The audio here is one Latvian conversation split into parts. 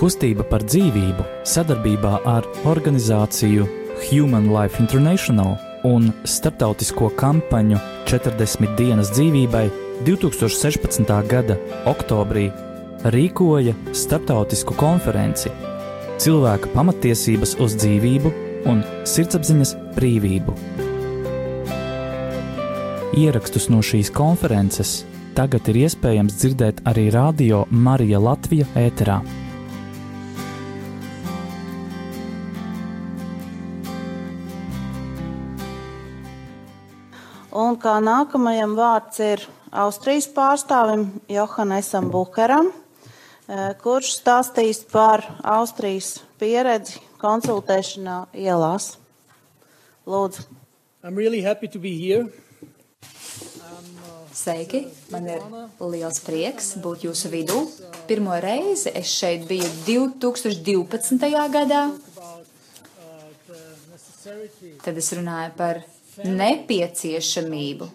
Kustība par dzīvību sadarbībā ar organizāciju Human Life International un starptautisko kampaņu 40 dienas dzīvībai 2016. gada oktobrī rīkoja starptautisku konferenci Cilvēka pamatiesības uz dzīvību un sirdsapziņas brīvību. Ierakstus no šīs konferences tagad ir iespējams dzirdēt arī Radio Marija Latvija ēterā. Un kā nākamajam vārds ir Austrijas pārstāvim Johannesam Bukeram, eh, kurš stāstīs par Austrijas pieredzi konsultēšanā ielās. Lūdzu. I'm really happy to be here. Sveiki! Man ir liels prieks būt jūsu vidū. Pirmo reizi es šeit biju 2012. gadā. Tad es runāju par nepieciešamību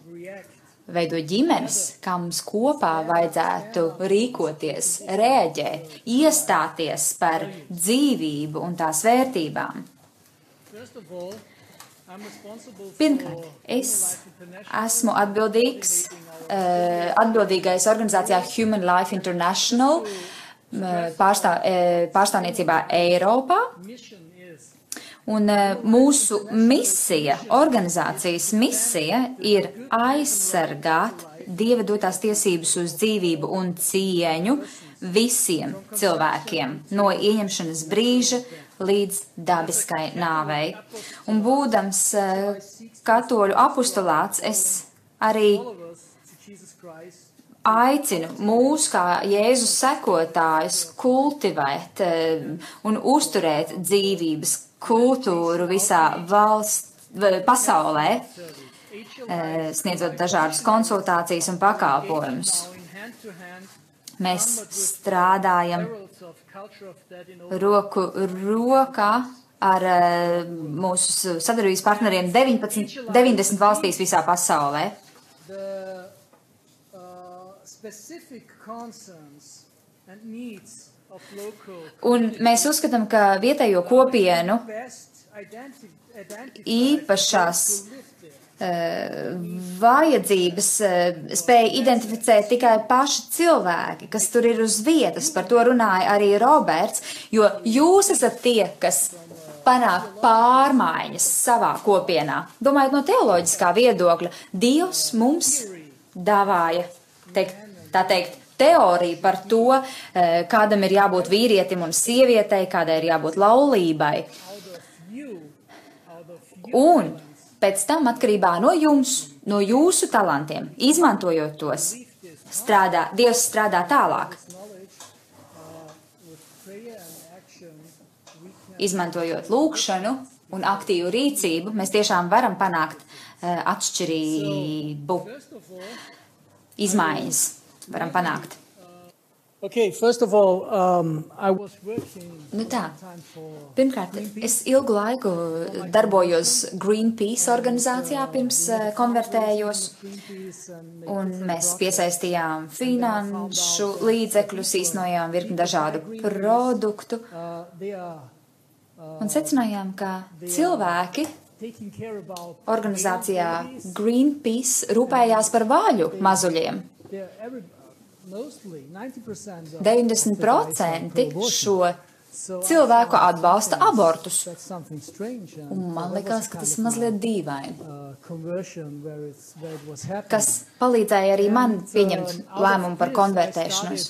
veidot ģimenes, kā mums kopā vajadzētu rīkoties, rēģēt, iestāties par dzīvību un tās vērtībām. Pirmkārt, es esmu atbildīgs, uh, atbildīgais organizācijā Human Life International pārstāv, uh, pārstāvniecībā Eiropā. Un uh, mūsu misija, organizācijas misija ir aizsargāt Dieva dotās tiesības uz dzīvību un cieņu visiem cilvēkiem no ieņemšanas brīža līdz dabiskai nāvei. Un būdams katoļu apustulāts, es arī aicinu mūs, kā Jēzus sekotājus, kultivēt un uzturēt dzīvības kultūru visā valsts, pasaulē, sniedzot dažādas konsultācijas un pakalpojumus. Mēs strādājam roku rokā ar mūsu sadarbības partneriem 19, 90 valstīs visā pasaulē. Un mēs uzskatām, ka vietējo kopienu īpašās vajadzības spēja identificēt tikai paši cilvēki, kas tur ir uz vietas. Par to runāja arī Roberts, jo jūs esat tie, kas panāk pārmaiņas savā kopienā. Domājot no teoloģiskā viedokļa, Dievs mums davāja, teikt, tā teikt, teoriju par to, kādam ir jābūt vīrietim un sievietei, kādai ir jābūt laulībai. Un pēc tam atkarībā no jums, no jūsu talantiem, izmantojot tos, strādā, Dievs strādā tālāk. Izmantojot lūkšanu un aktīvu rīcību, mēs tiešām varam panākt uh, atšķirību, izmaiņas varam panākt. Okay, first of all, um, I was working Nu tā. Pirmkārt, es ilgu laiku darbojos Greenpeace organizācijā pirms eh, konvertējos, un mēs piesaistījām finanšu līdzekļus, īstenojām virkni dažādu produktu, un secinājām, ka cilvēki organizācijā Greenpeace rūpējās par vāļu mazuļiem. 90% šo cilvēku atbalsta abortus. Un man liekas, ka tas ir mazliet dīvaini. Kas palīdzēja arī man pieņemt lēmumu par konvertēšanos.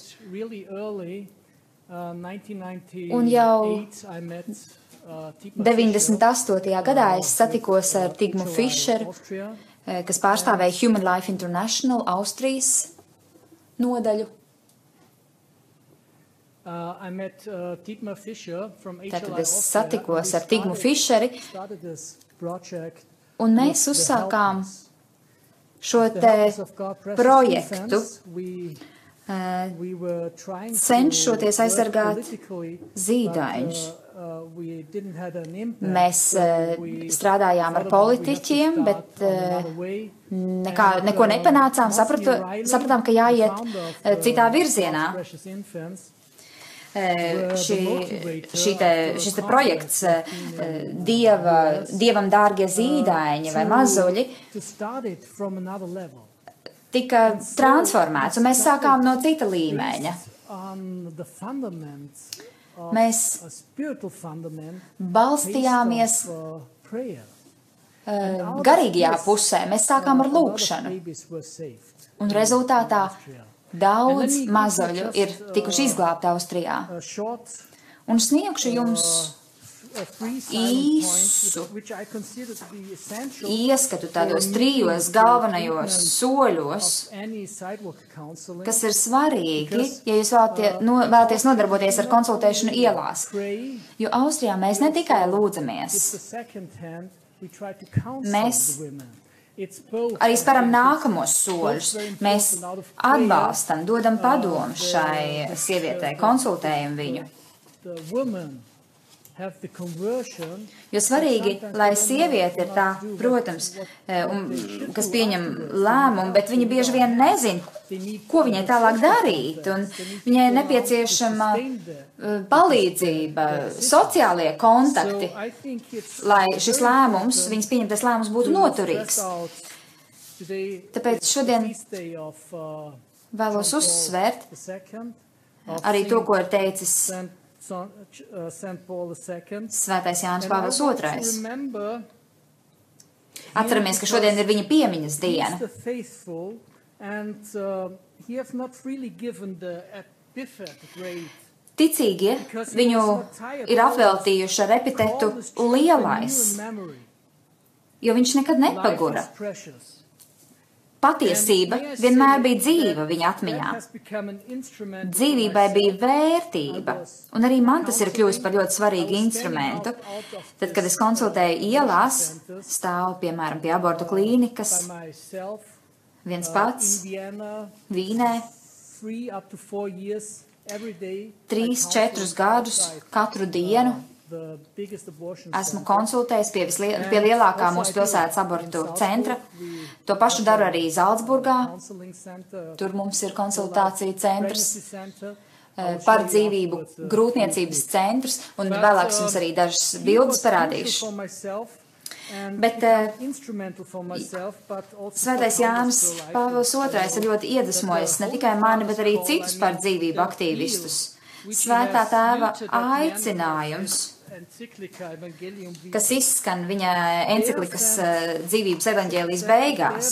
Un jau 98. gadā es satikos ar Tigmu Fischeru, kas pārstāvēja Human Life International Austrijas nodaļu. Uh, met, uh, Tātad es satikos ar Tigmu Fišeri, un mēs uzsākām šo te projektu, uh, cenšoties aizsargāt zīdaiņus. Mēs uh, strādājām ar politiķiem, bet uh, nekā, neko nepanācām, sapratu, sapratām, ka jāiet uh, citā virzienā. šī, šī te, šis te projekts dieva, Dievam dārgie zīdaiņi vai mazuļi tika transformēts, un mēs sākām no cita līmeņa. Mēs balstījāmies uh, eh, garīgajā pusē, mēs sākām ar lūkšanu, un rezultātā daudz mazuļu ir tikuši izglābti Austrijā. Un sniegšu jums īsu ieskatu tādos trijos galvenajos soļos, kas ir svarīgi, ja jūs vēlatie, no, vēlaties nodarboties ar konsultēšanu ielās. Jo Austrijā mēs ne tikai lūdzamies, Mēs arī sparam nākamos soļus. Mēs atbalstam, dodam padomu šai sievietei, konsultējam viņu. Jo svarīgi, lai sieviete ir tā, protams, eh, un, kas pieņem lēmumu, bet viņa bieži vien nezina, ko viņai tālāk darīt. Viņai nepieciešama eh, palīdzība, sociālie kontakti, lai šis lēmums, viņas pieņemtais lēmums būtu noturīgs. Tāpēc šodien uh, vēlos uzsvērt arī to, ko ir teicis Uh. Svētais Jānis Pāvils II. Atceramies, ka šodien ir viņa piemiņas diena. uh. Ticīgie viņu ir apveltījuši ar epitetu lielais, jo viņš nekad nepagura. Patiesība vienmēr bija dzīva viņa atmiņā. Dzīvībai bija vērtība, un arī man tas ir kļuvis par ļoti svarīgu instrumentu. Tad, kad es konsultēju ielās, stāvu piemēram pie abortu klīnikas, viens pats Vīnē, trīs, četrus gadus katru dienu. Uh, Esmu konsultējis pie, vislie, pie lielākā mūsu pilsētas abortu centra. To pašu daru arī Zaldzburgā. Tur mums ir konsultācija centrs eh, par dzīvību, grūtniecības centrs, un vēlāk jums arī dažas bildes parādīšu. Bet, eh, Svētais Jānis Pāvils II ir ļoti iedvesmojis ne tikai mani, bet arī citus par dzīvību aktīvistus. Svētā tēva aicinājums kas izskan viņa enciklikas eh, dzīvības evaņģēlijas beigās.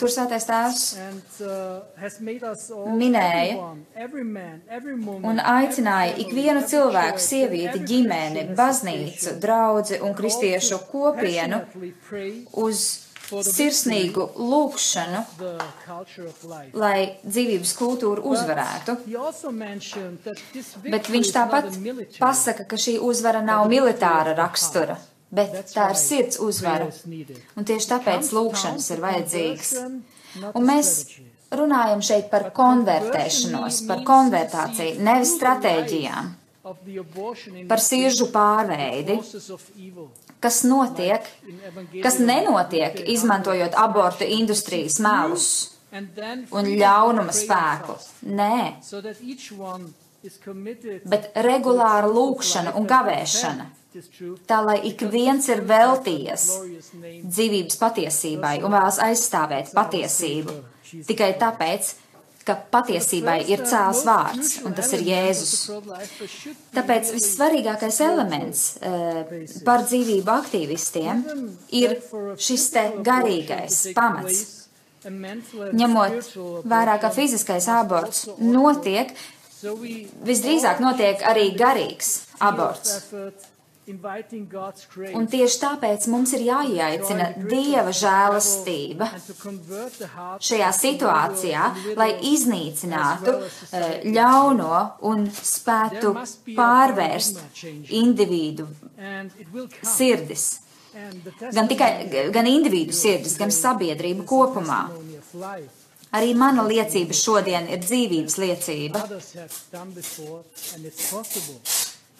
Tur svētais tēvs minēja un aicināja ikvienu cilvēku, sievieti, ģimeni, baznīcu, draudzi un kristiešu kopienu uz sirsnīgu lūgšanu, lai dzīvības kultūra uzvarētu. Bet viņš tāpat pasaka, ka šī uzvara nav militāra rakstura, bet tā ir sirds uzvara. Un tieši tāpēc lūkšanas ir vajadzīgas. Un mēs runājam šeit par konvertēšanos, par konvertāciju, nevis stratēģijām, par siržu pārveidi, kas notiek, kas nenotiek, izmantojot abortu industrijas melus un ļaunuma spēku. Nē, bet regulāra lūkšana un gavēšana. Tā lai ik viens ir veltījies dzīvības patiesībai un vēlas aizstāvēt patiesību tikai tāpēc, ka patiesībai ir cēls vārds, un tas ir Jēzus. Tāpēc vissvarīgākais elements uh, par dzīvību aktīvistiem ir šis te garīgais pamats. Ņemot vērā, ka fiziskais aborts notiek, visdrīzāk notiek arī garīgs aborts. Un tieši tāpēc mums ir jāieaicina Dieva žēlastība šajā situācijā, lai iznīcinātu ļauno un spētu pārvērst individu sirdis. Gan tikai gan individu sirdis, gan sabiedrību kopumā. Arī mana liecība šodien ir dzīvības liecība.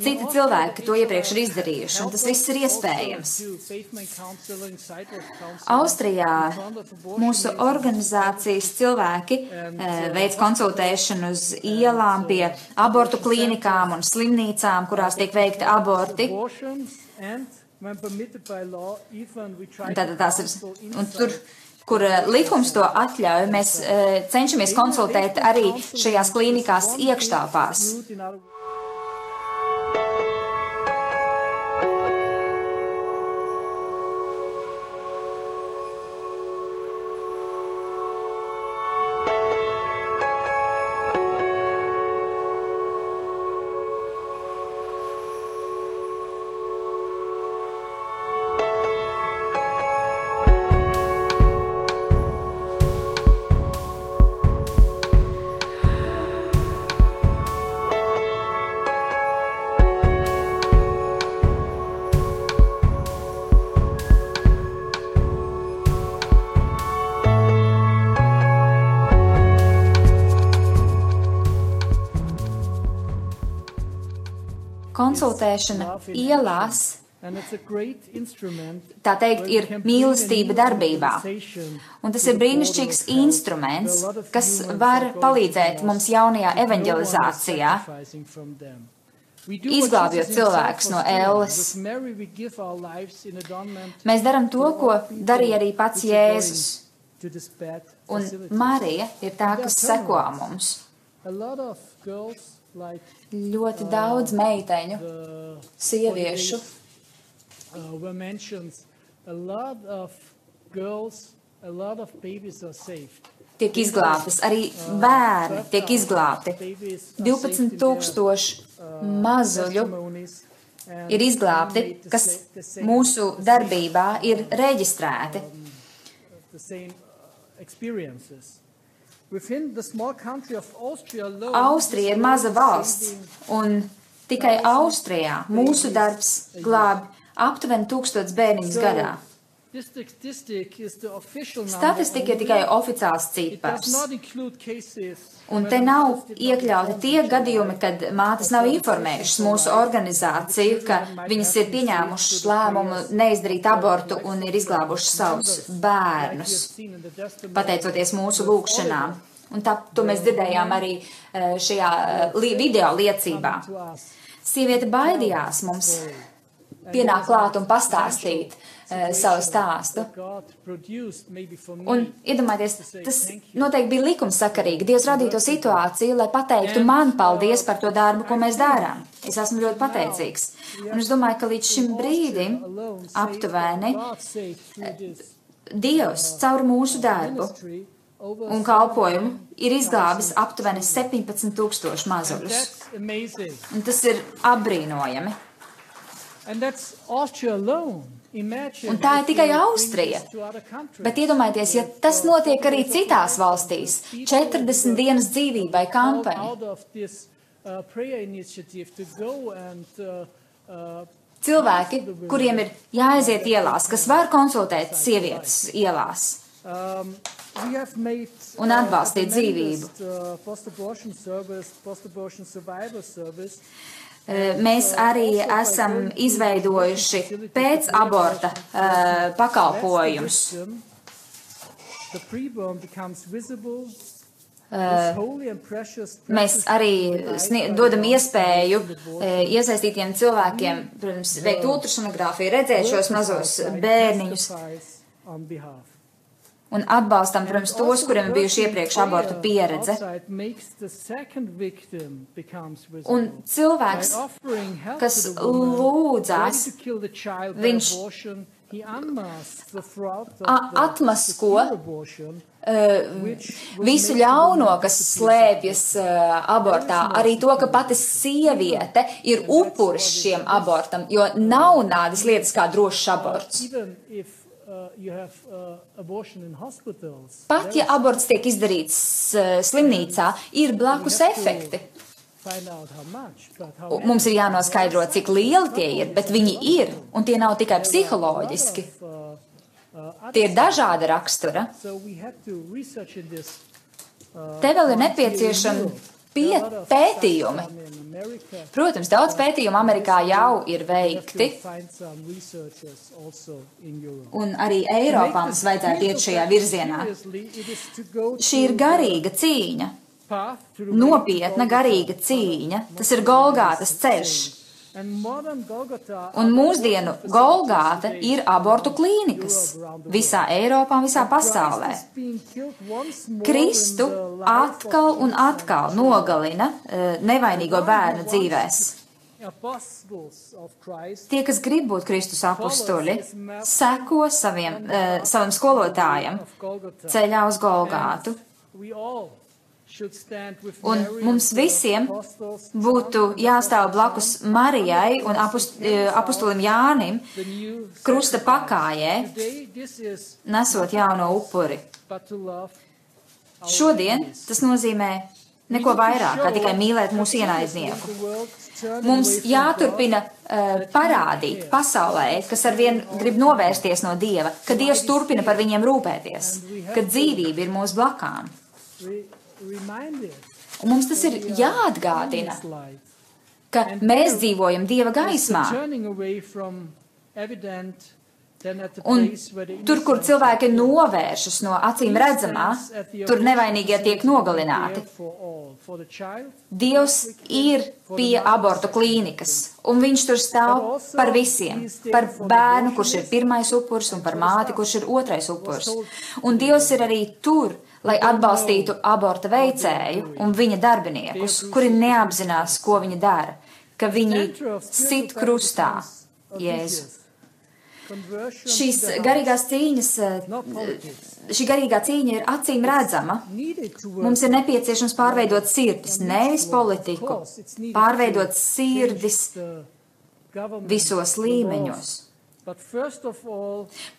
Citi cilvēki to iepriekš ir izdarījuši, un tas viss ir iespējams. Austrijā mūsu organizācijas cilvēki eh, veids konsultēšanu uz ielām pie abortu klīnikām un slimnīcām, kurās tiek veikti aborti. Tātad tās ir, un tur, kur eh, likums to atļauj, mēs eh, cenšamies konsultēt arī šajās klīnikās iekštāpās. Konsultēšana ielās, tā teikt, ir mīlestība darbībā. Un tas ir brīnišķīgs instruments, kas var palīdzēt mums jaunajā evanģelizācijā, izglābjot cilvēkus no ēles. Mēs darām to, ko darīja arī pats Jēzus. Un Marija ir tā, kas seko mums. Ļoti daudz meiteņu, sieviešu. Tiek izglābtas, arī bērni tiek izglābti. 12,000 mazuļu ir izglābti, kas mūsu darbībā ir reģistrēti. Austrija ir maza valsts, un tikai Austrijā mūsu darbs glāb aptuveni tūkstots bērniņus gadā. Statistika ir tikai oficiāls cipars. Un te nav iekļauti tie gadījumi, kad mātes nav informējušas mūsu organizāciju, ka viņas ir pieņēmušas lēmumu neizdarīt abortu un ir izglābušas savus bērnus, pateicoties mūsu lūgšanām. Un tā, to mēs dzirdējām arī šajā video liecībā. Sieviete baidījās mums pienākt klāt un pastāstīt uh, savu stāstu. Un iedomājieties, tas noteikti bija likumsakarīgi. Dievs radīja to situāciju, lai pateiktu man paldies par to darbu, ko mēs darām. Es esmu ļoti pateicīgs. Un es domāju, ka līdz šim brīdim aptuveni Dievs caur mūsu darbu un kalpojumu ir izglābis aptuveni 17,000 mazuļus. Un tas ir apbrīnojami. Un tā ir tikai Austrija. Bet iedomājieties, ja tas notiek arī citās valstīs, 40 dienas dzīvībai kampaņa. Cilvēki, kuriem ir jāaiziet ielās, kas var konsultēt sievietes ielās un atbalstīt dzīvību. Mēs arī esam izveidojuši pēc aborta pakalpojumus. Mēs arī dodam iespēju iesaistītiem cilvēkiem, protams, veikt ultrasonogrāfiju, redzēt šos mazos bērniņus un atbalstam, protams, tos, kuriem ir bijuši iepriekš abortu pieredze. Un cilvēks, kas lūdzās, viņš atmasko visu ļauno, kas slēpjas abortā, arī to, ka pati sieviete ir upuris šiem abortam, jo nav nādas lietas kā drošs aborts. Pat ja aborts tiek izdarīts slimnīcā, ir blakus efekti. Mums ir jānoskaidro, cik lieli tie ir, bet viņi ir, un tie nav tikai psiholoģiski. Tie ir dažāda rakstura. Te vēl ir nepieciešama Pie A lot of pētījumi. Protams, daudz pētījumu Amerikā jau ir veikti, un arī Eiropā mums vajadzētu iet šajā virzienā. Šī ir garīga cīņa, nopietna garīga cīņa. Tas ir Golgātas ceļš. Un mūsdienu Golgāta ir abortu klīnikas visā Eiropā un visā pasaulē. Kristu atkal un atkal nogalina eh, nevainīgo bērnu dzīvēs. Tie, kas grib būt Kristus apstuļi, seko saviem, eh, savam skolotājam ceļā uz Golgātu. Un mums visiem būtu jāstāv blakus Marijai un apust, eh, apustulim Jānim krusta pakājē, nesot jauno upuri. Šodien tas nozīmē neko vairāk, kā tikai mīlēt mūsu ienaidnieku. Mums jāturpina uh, parādīt pasaulē, kas arvien grib novērsties no Dieva, ka Dievs turpina par viņiem rūpēties, ka dzīvība ir mūsu blakām. Un mums tas ir jāatgādina, ka mēs dzīvojam Dieva gaismā. Un tur, kur cilvēki novēršas no acīm redzamā, tur nevainīgie tiek nogalināti. Dievs ir pie abortu klīnikas, un viņš tur stāv par visiem. Par bērnu, kurš ir pirmais upurs, un par māti, kurš ir otrais upurs. Un Dievs ir arī tur, lai atbalstītu aborta veicēju un viņa darbiniekus, kuri neapzinās, ko viņi dara, ka viņi sit krustā Jēzu. Šīs garīgās cīņas, šī garīgā cīņa ir acīm redzama. Mums ir nepieciešams pārveidot sirdis, nevis politiku, pārveidot sirdis visos līmeņos.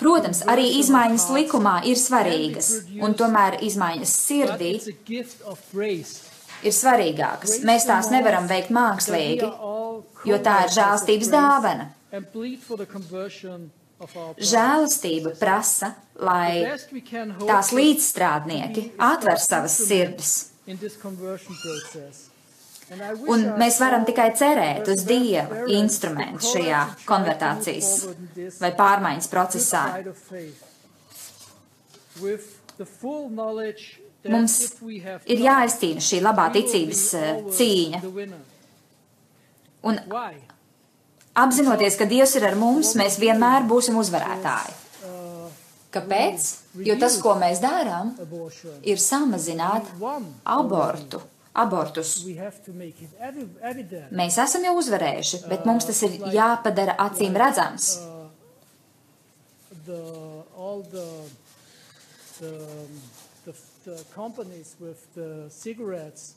Protams, arī izmaiņas likumā ir svarīgas, un tomēr izmaiņas sirdī ir svarīgākas. Mēs tās nevaram veikt mākslīgi, jo tā ir žēlstības dāvana. Žēlastība prasa, lai tās līdzstrādnieki atver savas sirdis. Un mēs varam tikai cerēt uz Dieva instrumentu šajā konvertācijas vai pārmaiņas procesā. Mums ir jāizcīna šī labā ticības cīņa. Un apzinoties, ka Dievs ir ar mums, mēs vienmēr būsim uzvarētāji. Kāpēc? Jo tas, ko mēs darām, ir samazināt abortu. Abortus. Mēs esam jau uzvarējuši, bet mums tas ir jāpadara acīm redzams.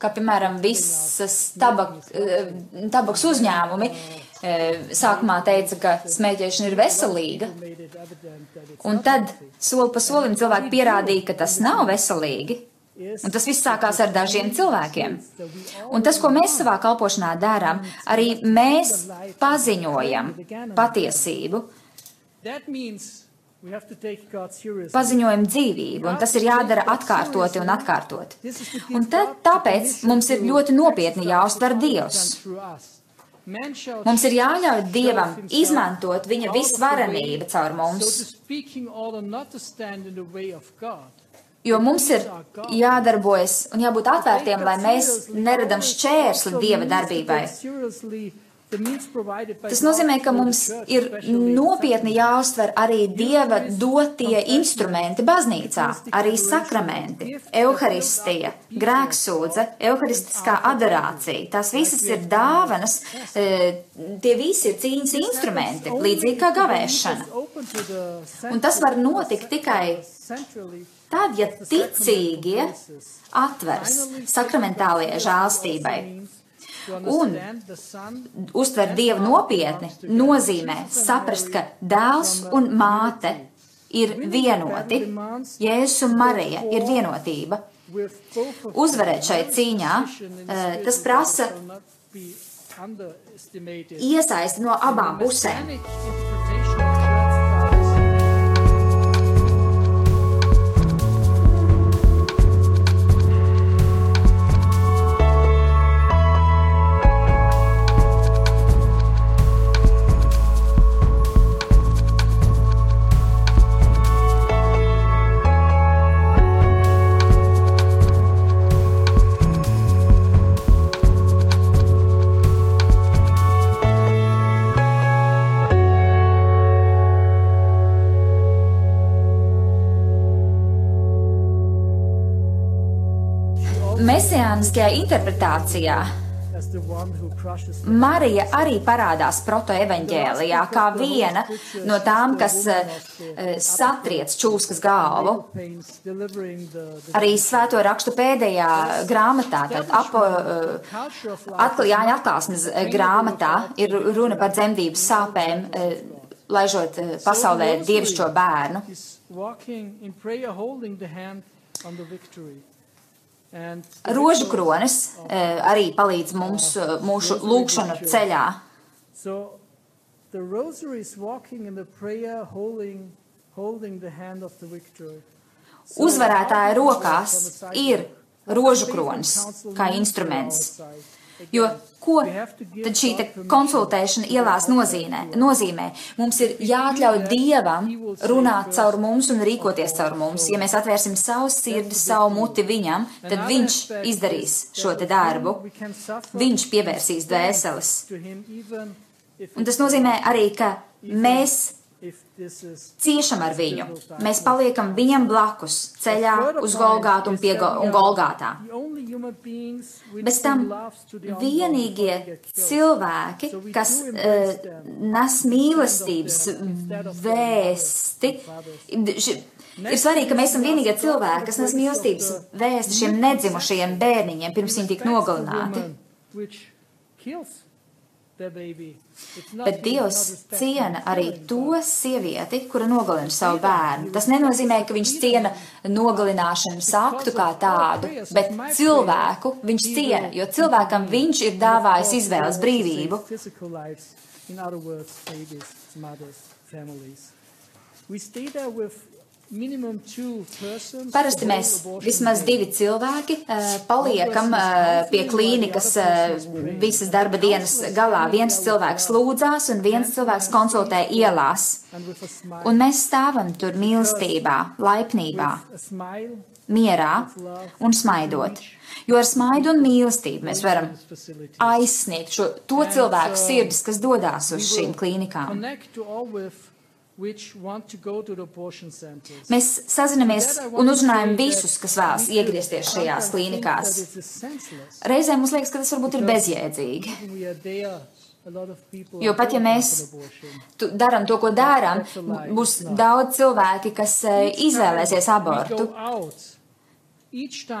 Kā piemēram, visas tabak, eh, tabaks uzņēmumi sākumā teica, ka smēķēšana ir veselīga, un tad soli pa solim cilvēki pierādīja, ka tas nav veselīgi. Un tas viss sākās ar dažiem cilvēkiem. Un tas, ko mēs savā kalpošanā darām, arī mēs paziņojam patiesību. Paziņojam dzīvību, un tas ir jādara atkārtoti un atkārtoti. Un tad, tāpēc mums ir ļoti nopietni jāuztver Dievs. Mums ir jāļauj Dievam izmantot viņa visvarenību caur mums. Jo mums ir jādarbojas un jābūt atvērtiem, lai mēs neradam šķērsli Dieva darbībai. Tas nozīmē, ka mums ir nopietni jāuztver arī Dieva dotie instrumenti baznīcā, arī sakramenti, evaharistija, grēksūdze, evaharistiskā adorācija. Tās visas ir dāvanas, tie visi ir cīņas instrumenti, līdzīgi kā gavēšana. Un tas var notikt tikai Tad, ja ticīgie atvers sakramentālajai žēlstībai un uztver Dievu nopietni, nozīmē saprast, ka dēls un māte ir vienoti, Jēzus un Marija ir vienotība. Uzvarēt šai cīņā, tas prasa iesaisti no abām pusēm. Mesijāniskajā interpretācijā Marija arī parādās protoevaņģēlijā kā viena no tām, kas eh, satriec čūskas galvu. Arī svēto rakstu pēdējā grāmatā, tad apo, eh, atkal Jāņa atklāsmes eh, grāmatā ir runa par dzemdības sāpēm, laižot pasaulē dievišķo bērnu. Rožu kronis eh, arī palīdz mums eh, mūsu lūkšanu ceļā. Uzvarētāja rokās ir rožu kronis kā instruments. Jo ko tad šī konsultēšana ielās nozīmē? nozīmē? Mums ir jāatļauj Dievam runāt caur mums un rīkoties caur mums. Ja mēs atvērsim savu sirdi, savu muti viņam, tad viņš izdarīs šo te darbu. Viņš pievērsīs dvēseles. Un tas nozīmē arī, ka mēs ciešam ar viņu. Mēs paliekam viņam blakus ceļā uz Golgātu un, Go- un Golgātā. Bez tam vienīgie cilvēki, kas uh, nes mīlestības vēsti, ir svarīgi, ka mēs esam vienīgie cilvēki, kas nes mīlestības vēsti šiem nedzimušajiem bērniņiem, pirms viņi tika nogalināti. Bet Dievs ciena arī to sievieti, kura nogalina savu bērnu. Tas nenozīmē, ka viņš ciena nogalināšanas aktu kā tādu, bet cilvēku viņš ciena, jo cilvēkam viņš ir dāvājis izvēles brīvību. In other words, babies, mothers, families. We stay there with. Parasti mēs vismaz divi cilvēki eh, paliekam eh, pie klīnikas eh, visas darba dienas galā. Viens cilvēks lūdzās un viens cilvēks konsultē ielās. Un mēs stāvam tur mīlestībā, laipnībā, mierā un smaidot. Jo ar smaidu un mīlestību mēs varam aizsniegt šo, to cilvēku sirdis, kas dodas uz šīm klīnikām. Connect to all with which want to go to the abortion centers. Mēs sazinamies un uzrunājam visus, kas vēlas iegriezties šajās klīnikās. Reizēm mums liekas, ka tas varbūt ir bezjēdzīgi. Jo pat ja mēs darām to, ko darām, būs daudz cilvēki, kas eh, izvēlēsies abortu,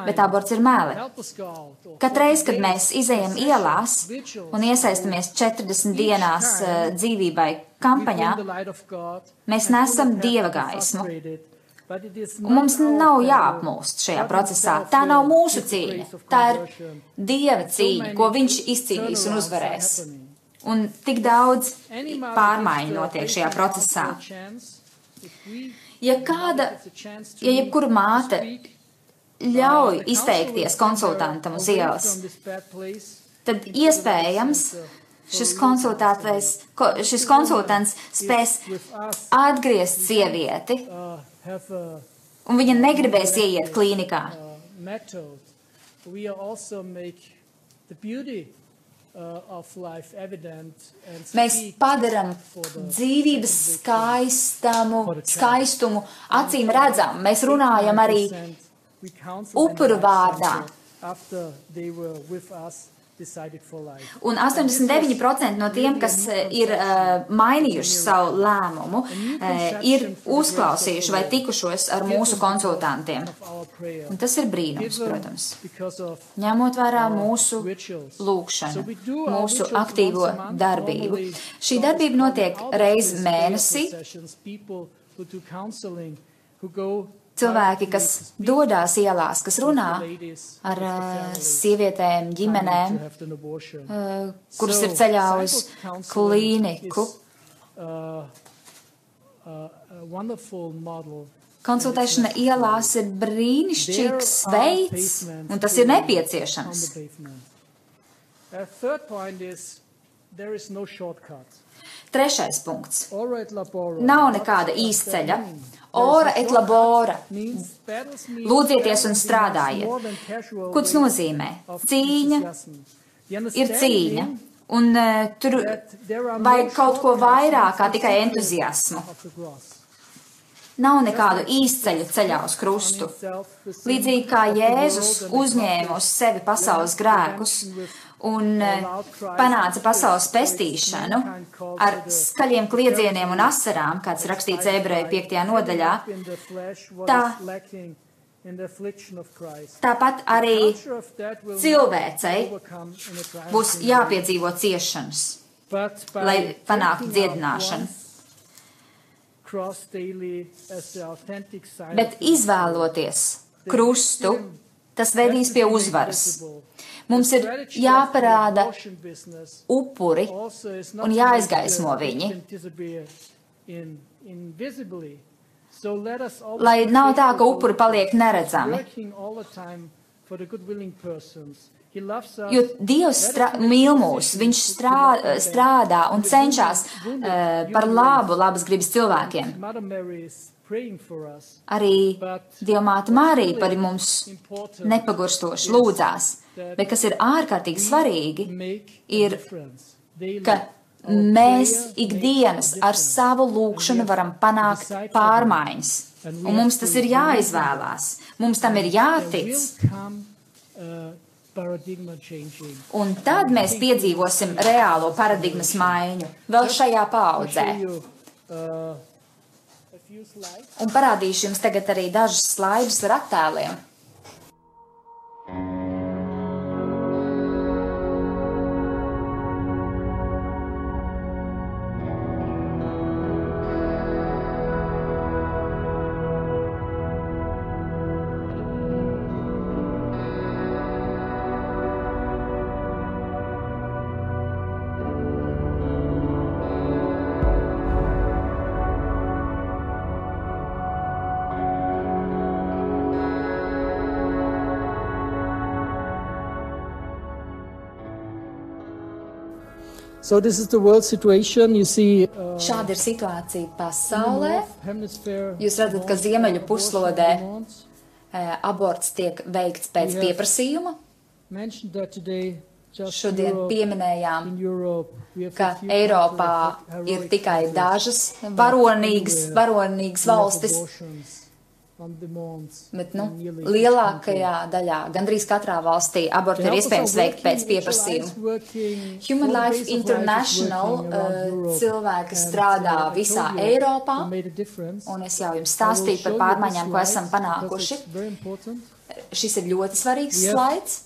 bet aborts ir or Katreiz, kad 40 mēs izējam ielās un iesaistamies 40 dienās eh, dzīvībai kampaņā, mēs nesam dieva gaismu. Un mums nav jāapmūst šajā procesā. Tā nav mūsu cīņa. Tā ir. Dieva cīņa, ko viņš izcīnīs un uzvarēs. Un tik daudz pārmaiņu notiek šajā procesā. Ja kāda, ja jebkura māte ļauj izteikties konsultantam uz ielas, tad iespējams šis šis konsultants spēs atgriezt sievieti, un viņa negribēs ieiet klīnikā. Mēs the dzīvības skaistamu, skaistumu acīm redzam. Mēs runājam arī 90% we counsel upuru vārdā. center After they were with us, decided for life. Un 89% no tiem, kas eh, ir uh, mainījuši savu lēmumu, uh, ir uzklausījuši vai tikušos ar mūsu konsultantiem. Un tas ir brīnums, protams. Ņemot vērā mūsu lūkšanu, mūsu aktīvo darbību. Šī darbība notiek of mēnesī. Cilvēki, kas dodas ielās, kas runā ar families sievietēm, ģimenēm, uh, kuras ir ceļā uz klīniku. Konsultēšana ielās ir brīnišķīgs veids, un tas ir nepieciešams. third point is there is no shortcut. Trešais punkts. Nav nekāda īsceļa. Ora et labora. Lūdzieties un strādājiet. Ko tas nozīmē? Cīņa ir cīņa, un uh, tur vajag kaut ko vairāk kā tikai entuziasmu. Nav nekādu īsceļu ceļā uz krustu. Līdzīgi kā Jēzus uzņēma uz sevi pasaules grēkus un eh, panāca pasaules pestīšanu ar skaļiem kliedzieniem un asarām, kāds rakstīts ebreju 5. nodaļā, tā, tāpat arī cilvēcei būs jāpiedzīvo ciešanas, lai panāktu dziedināšanu. Bet izvēloties krustu, tas vedīs pie uzvaras. Mums ir jāparāda upuri un jāizgaismo viņi. Lai nav tā, ka upuri paliek neredzami. Jo Dievs mīl mūs, Viņš strā, strādā un cenšas uh, par labu labas gribas cilvēkiem. Arī Dievmāte Mārija par mums nepagurstoši lūdzās, bet kas ir ārkārtīgi svarīgi, ir, ka mēs ikdienas ar savu lūkšanu varam panākt pārmaiņas, un mums tas ir jāizvēlās, mums tam ir jātic. Un tad mēs piedzīvosim reālo paradigmas maiņu. Vēl šajā paudzē. Un parādīšu jums tagad arī dažus slaidus ar attēliem. So this is the world situation. You see, uh, Šāda ir situācija pasaulē. Jūs redzat, ka ziemeļu puslodē eh, aborts tiek veikts pēc pieprasījuma. Šodien pieminējām, ka Eiropā ir tikai dažas varonīgas, varonīgas valstis, bet nu, lielākajā daļā, gandrīz katrā valstī, abortu ir iespējams veikt pēc pieprasījuma. Human Life International uh, cilvēki strādā visā Eiropā, un es jau jums stāstīju par pārmaiņām, ko esam panākuši. Šis ir ļoti svarīgs slaids.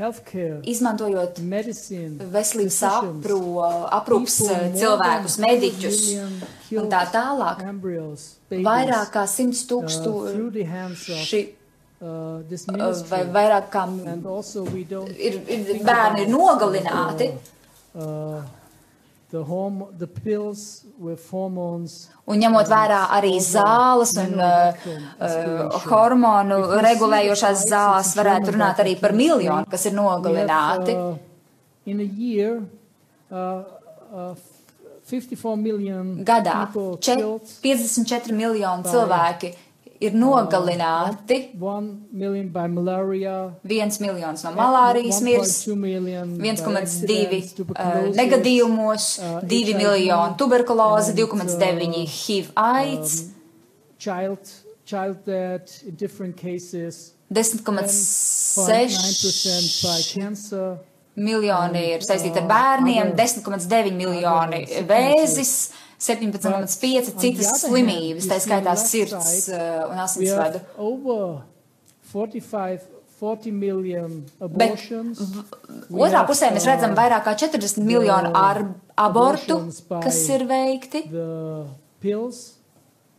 Uh, Izmantojot veselības apro, aprūps uh, more cilvēkus, mediķus 100 un tā tālāk. Vairāk kā simts uh, through tūkstoši uh, uh, vai vairāk kā ir, ir bērni ir about, nogalināti. Un ņemot vērā arī zāles un uh, uh, hormonu regulējošās zāles, varētu runāt arī par miljonu, kas ir nogalināti. uh, in a year, uh, 54 million Gadā. people čet, killed, 54 miljoni cilvēki ir nogalināti. 1 million by malaria, Viens miljons no malārijas mirs, 1.2 million by 1,2 accidents, uh, negadījumos, uh, 2 HIV, miljoni tuberkuloze, and, 2,9 uh, HIV aids, child, child death in different cases, 10,6 0.9% by cancer. miljoni ir saistīti ar bērniem, 10,9 miljoni vēzis, 17,5 citas slimības, tā skaitā sirds uh, un asinsvadu. have over 45, 40 million Bet abortions. Otrā pusē mēs uh, redzam vairāk kā 40 miljonu abortu, kas ir veikti, pills,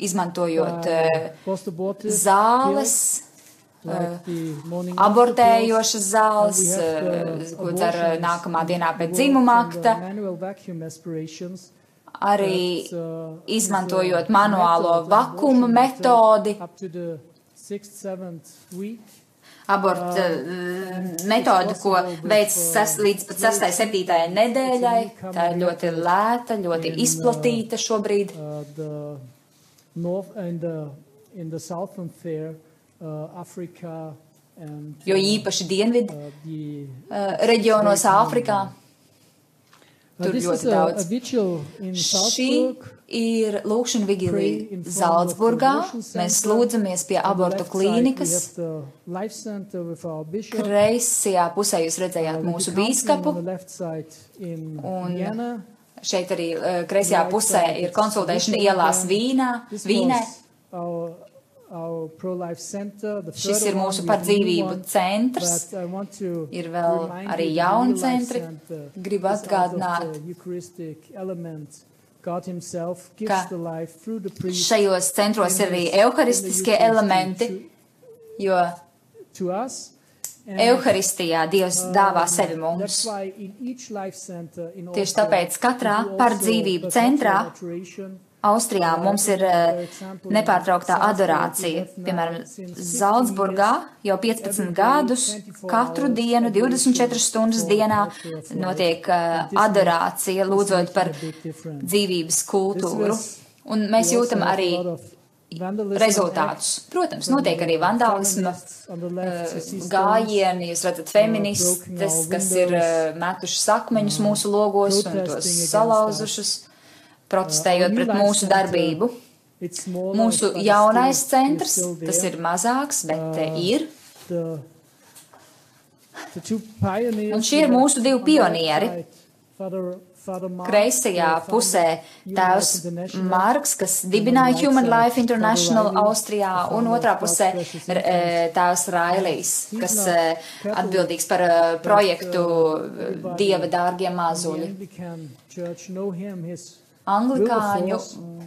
izmantojot uh, zāles, like morning abortējošas zāles, uh, ko dzer nākamā dienā pēc dzimuma akta, arī uh, izmantojot a manuālo abortion method metodi, uh, metodi, ko veids sas, līdz pat 6. 7. nedēļai. Tā ir ļoti lēta, ļoti izplatīta šobrīd. Uh, uh, Jo īpaši dienvidu uh, uh, reģionos Āfrikā. Uh, tur ļoti daudz. Šī ir lūkšana vigilija Zaldzburgā. Mēs lūdzamies pie abortu klīnikas. Kreisajā pusē jūs redzējāt Uh, mūsu bīskapu. Un. Šeit arī uh, kreisajā pusē ir konsultēšana ielās. Vīnā, Vīnē. Šis ir mūsu par dzīvību centrs. Ir vēl arī jauni centri. Gribu atgādināt, ka the life through the priest šajos centros ir arī euharistiskie elementi, jo Euharistijā Dievs um, dāvā sevi mums. Tieši tāpēc katrā par dzīvību centrā. Austrijā mums ir eh, nepārtrauktā adorācija. Piemēram, Zaldzburgā jau 15 gadus, katru dienu, 24 stundas dienā notiek eh, adorācija, lūdzot par dzīvības kultūru. Un mēs jūtam arī rezultātus. Protams, notiek arī vandālisma eh, gājieni, jūs redzat feministes, kas ir eh, metušas akmeņus mūsu logos un tos salauzušas, protestējot pret mūsu darbību. Mūsu jaunais centrs, tas ir mazāks, bet eh, ir. Un šie ir mūsu divi pionieri. Kreisajā pusē tēvs Marks, kas dibināja Human Life International Austrijā, un otrā pusē eh, tēvs Railijs, kas eh, atbildīgs par eh, projektu Dieva dārgie mazuļi. Anglikāņu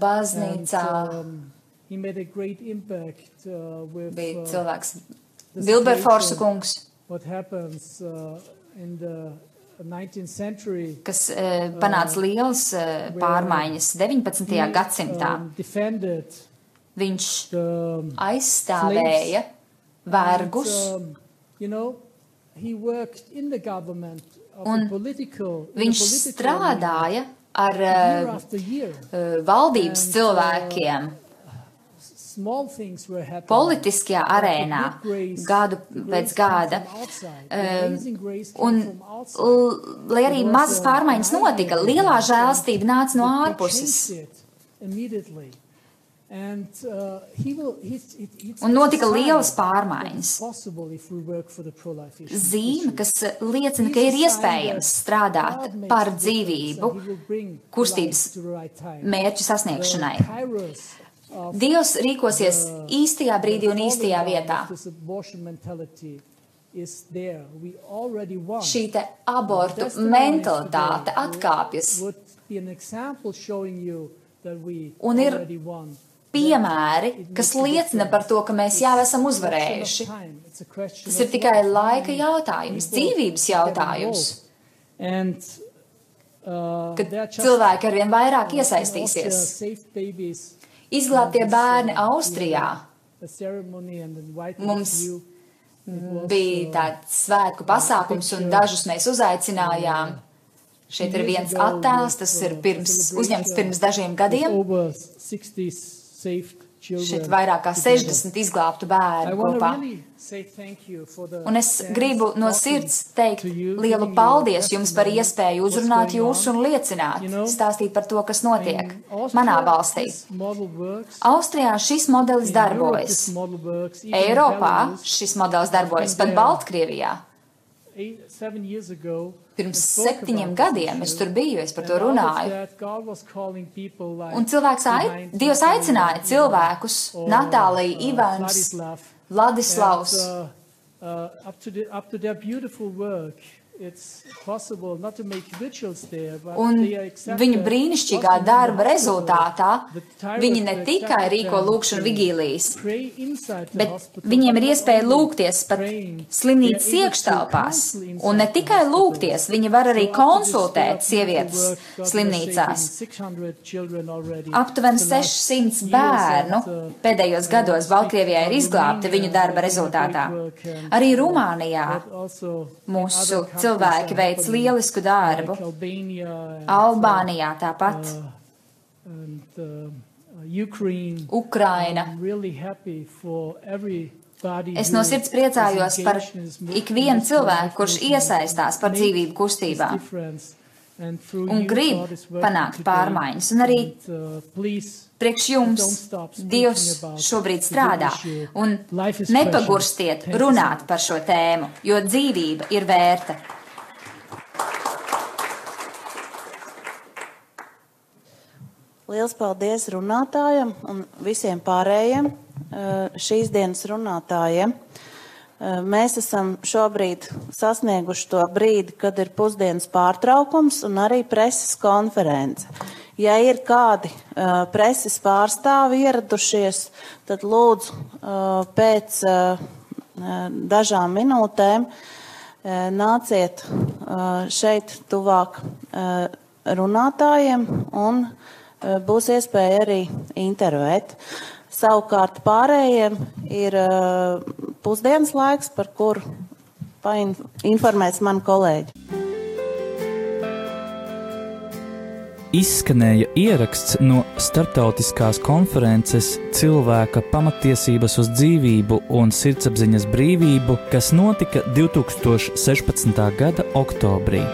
baznīcā bija cilvēks Vilberforsa kungs, uh, in the 19th century kas panāca lielas pārmaiņas 19. gadsimtā. um, defended Viņš aizstāvēja vergus. um, Un Viņš strādāja ar eh, eh, valdības cilvēkiem happening. politiskajā arēnā gadu pēc gada. Un, lai arī mazas pārmaiņas notika, lielā žēlastība nāca no ārpuses. Un notika lielas pārmaiņas. Zīme, kas liecina, ka ir iespējams strādāt par dzīvību kustības mērķu sasniegšanai. Dievs rīkosies īstajā brīdī un īstajā vietā. Šī te abortu mentalitāte atkāpjas Un ir piemēri, kas liecina par to, ka mēs jau esam uzvarējuši. Tas ir tikai laika jautājums, dzīvības jautājums, kad cilvēki arvien vairāk iesaistīsies. Izglābtie bērni Austrijā Mums bija tāds svētku pasākums, un dažus mēs uzaicinājām. Šeit ir viens attēls, tas ir pirms, uzņemts pirms dažiem gadiem. Šeit vairāk kā 60 izglābtu bērnu kopā. Un es gribu no sirds teikt lielu paldies jums par iespēju uzrunāt jūs un liecināt, stāstīt par to, kas notiek manā valstī. Austrijā šis modelis darbojas. Eiropā šis modelis darbojas pat Baltkrievijā. Pirms septiņiem gadiem es tur biju, es par to runāju. Un cilvēks, ai, Dievs aicināja cilvēkus, Natālija, Ivans, Ladislavs. Un viņu brīnišķīgā darba rezultātā viņi ne tikai rīko lūkšanu vigīlijas, bet viņiem ir iespēja lūgties pat slimnīcas iekštelpās. Un ne tikai lūgties, viņi var arī konsultēt sievietes slimnīcās. Aptuveni 600 bērnu pēdējos gados Baltkrievijā ir izglābti viņu darba rezultātā. Arī Rumānijā mūsu cilvēki veic lielisku darbu. Albānijā tāpat. Ukraina. Es no sirds priecājos par ikvienu cilvēku, kurš iesaistās par dzīvību kustībā. Un grib panākt pārmaiņas. Un arī priekš jums Dievs šobrīd strādā. Un nepagurstiet runāt par šo tēmu, jo dzīvība ir vērta. Liels paldies runātājam un visiem pārējiem šīs dienas runātājiem. Mēs esam šobrīd sasnieguši to brīdi, kad ir pusdienas pārtraukums un arī preses konference. Ja ir kādi uh, preses pārstāvi ieradušies, tad lūdzu uh, pēc uh, dažām minūtēm nāciet šeit tuvāk runātājiem un būs iespēja arī intervēt. Savukārt pārējiem ir pusdienas laiks, par kuru painformēs mani kolēģi. izskanēja ieraksts no starptautiskās konferences Cilvēka pamatiesības uz dzīvību un sirdsapziņas brīvību, kas notika 2016. gada oktobrī.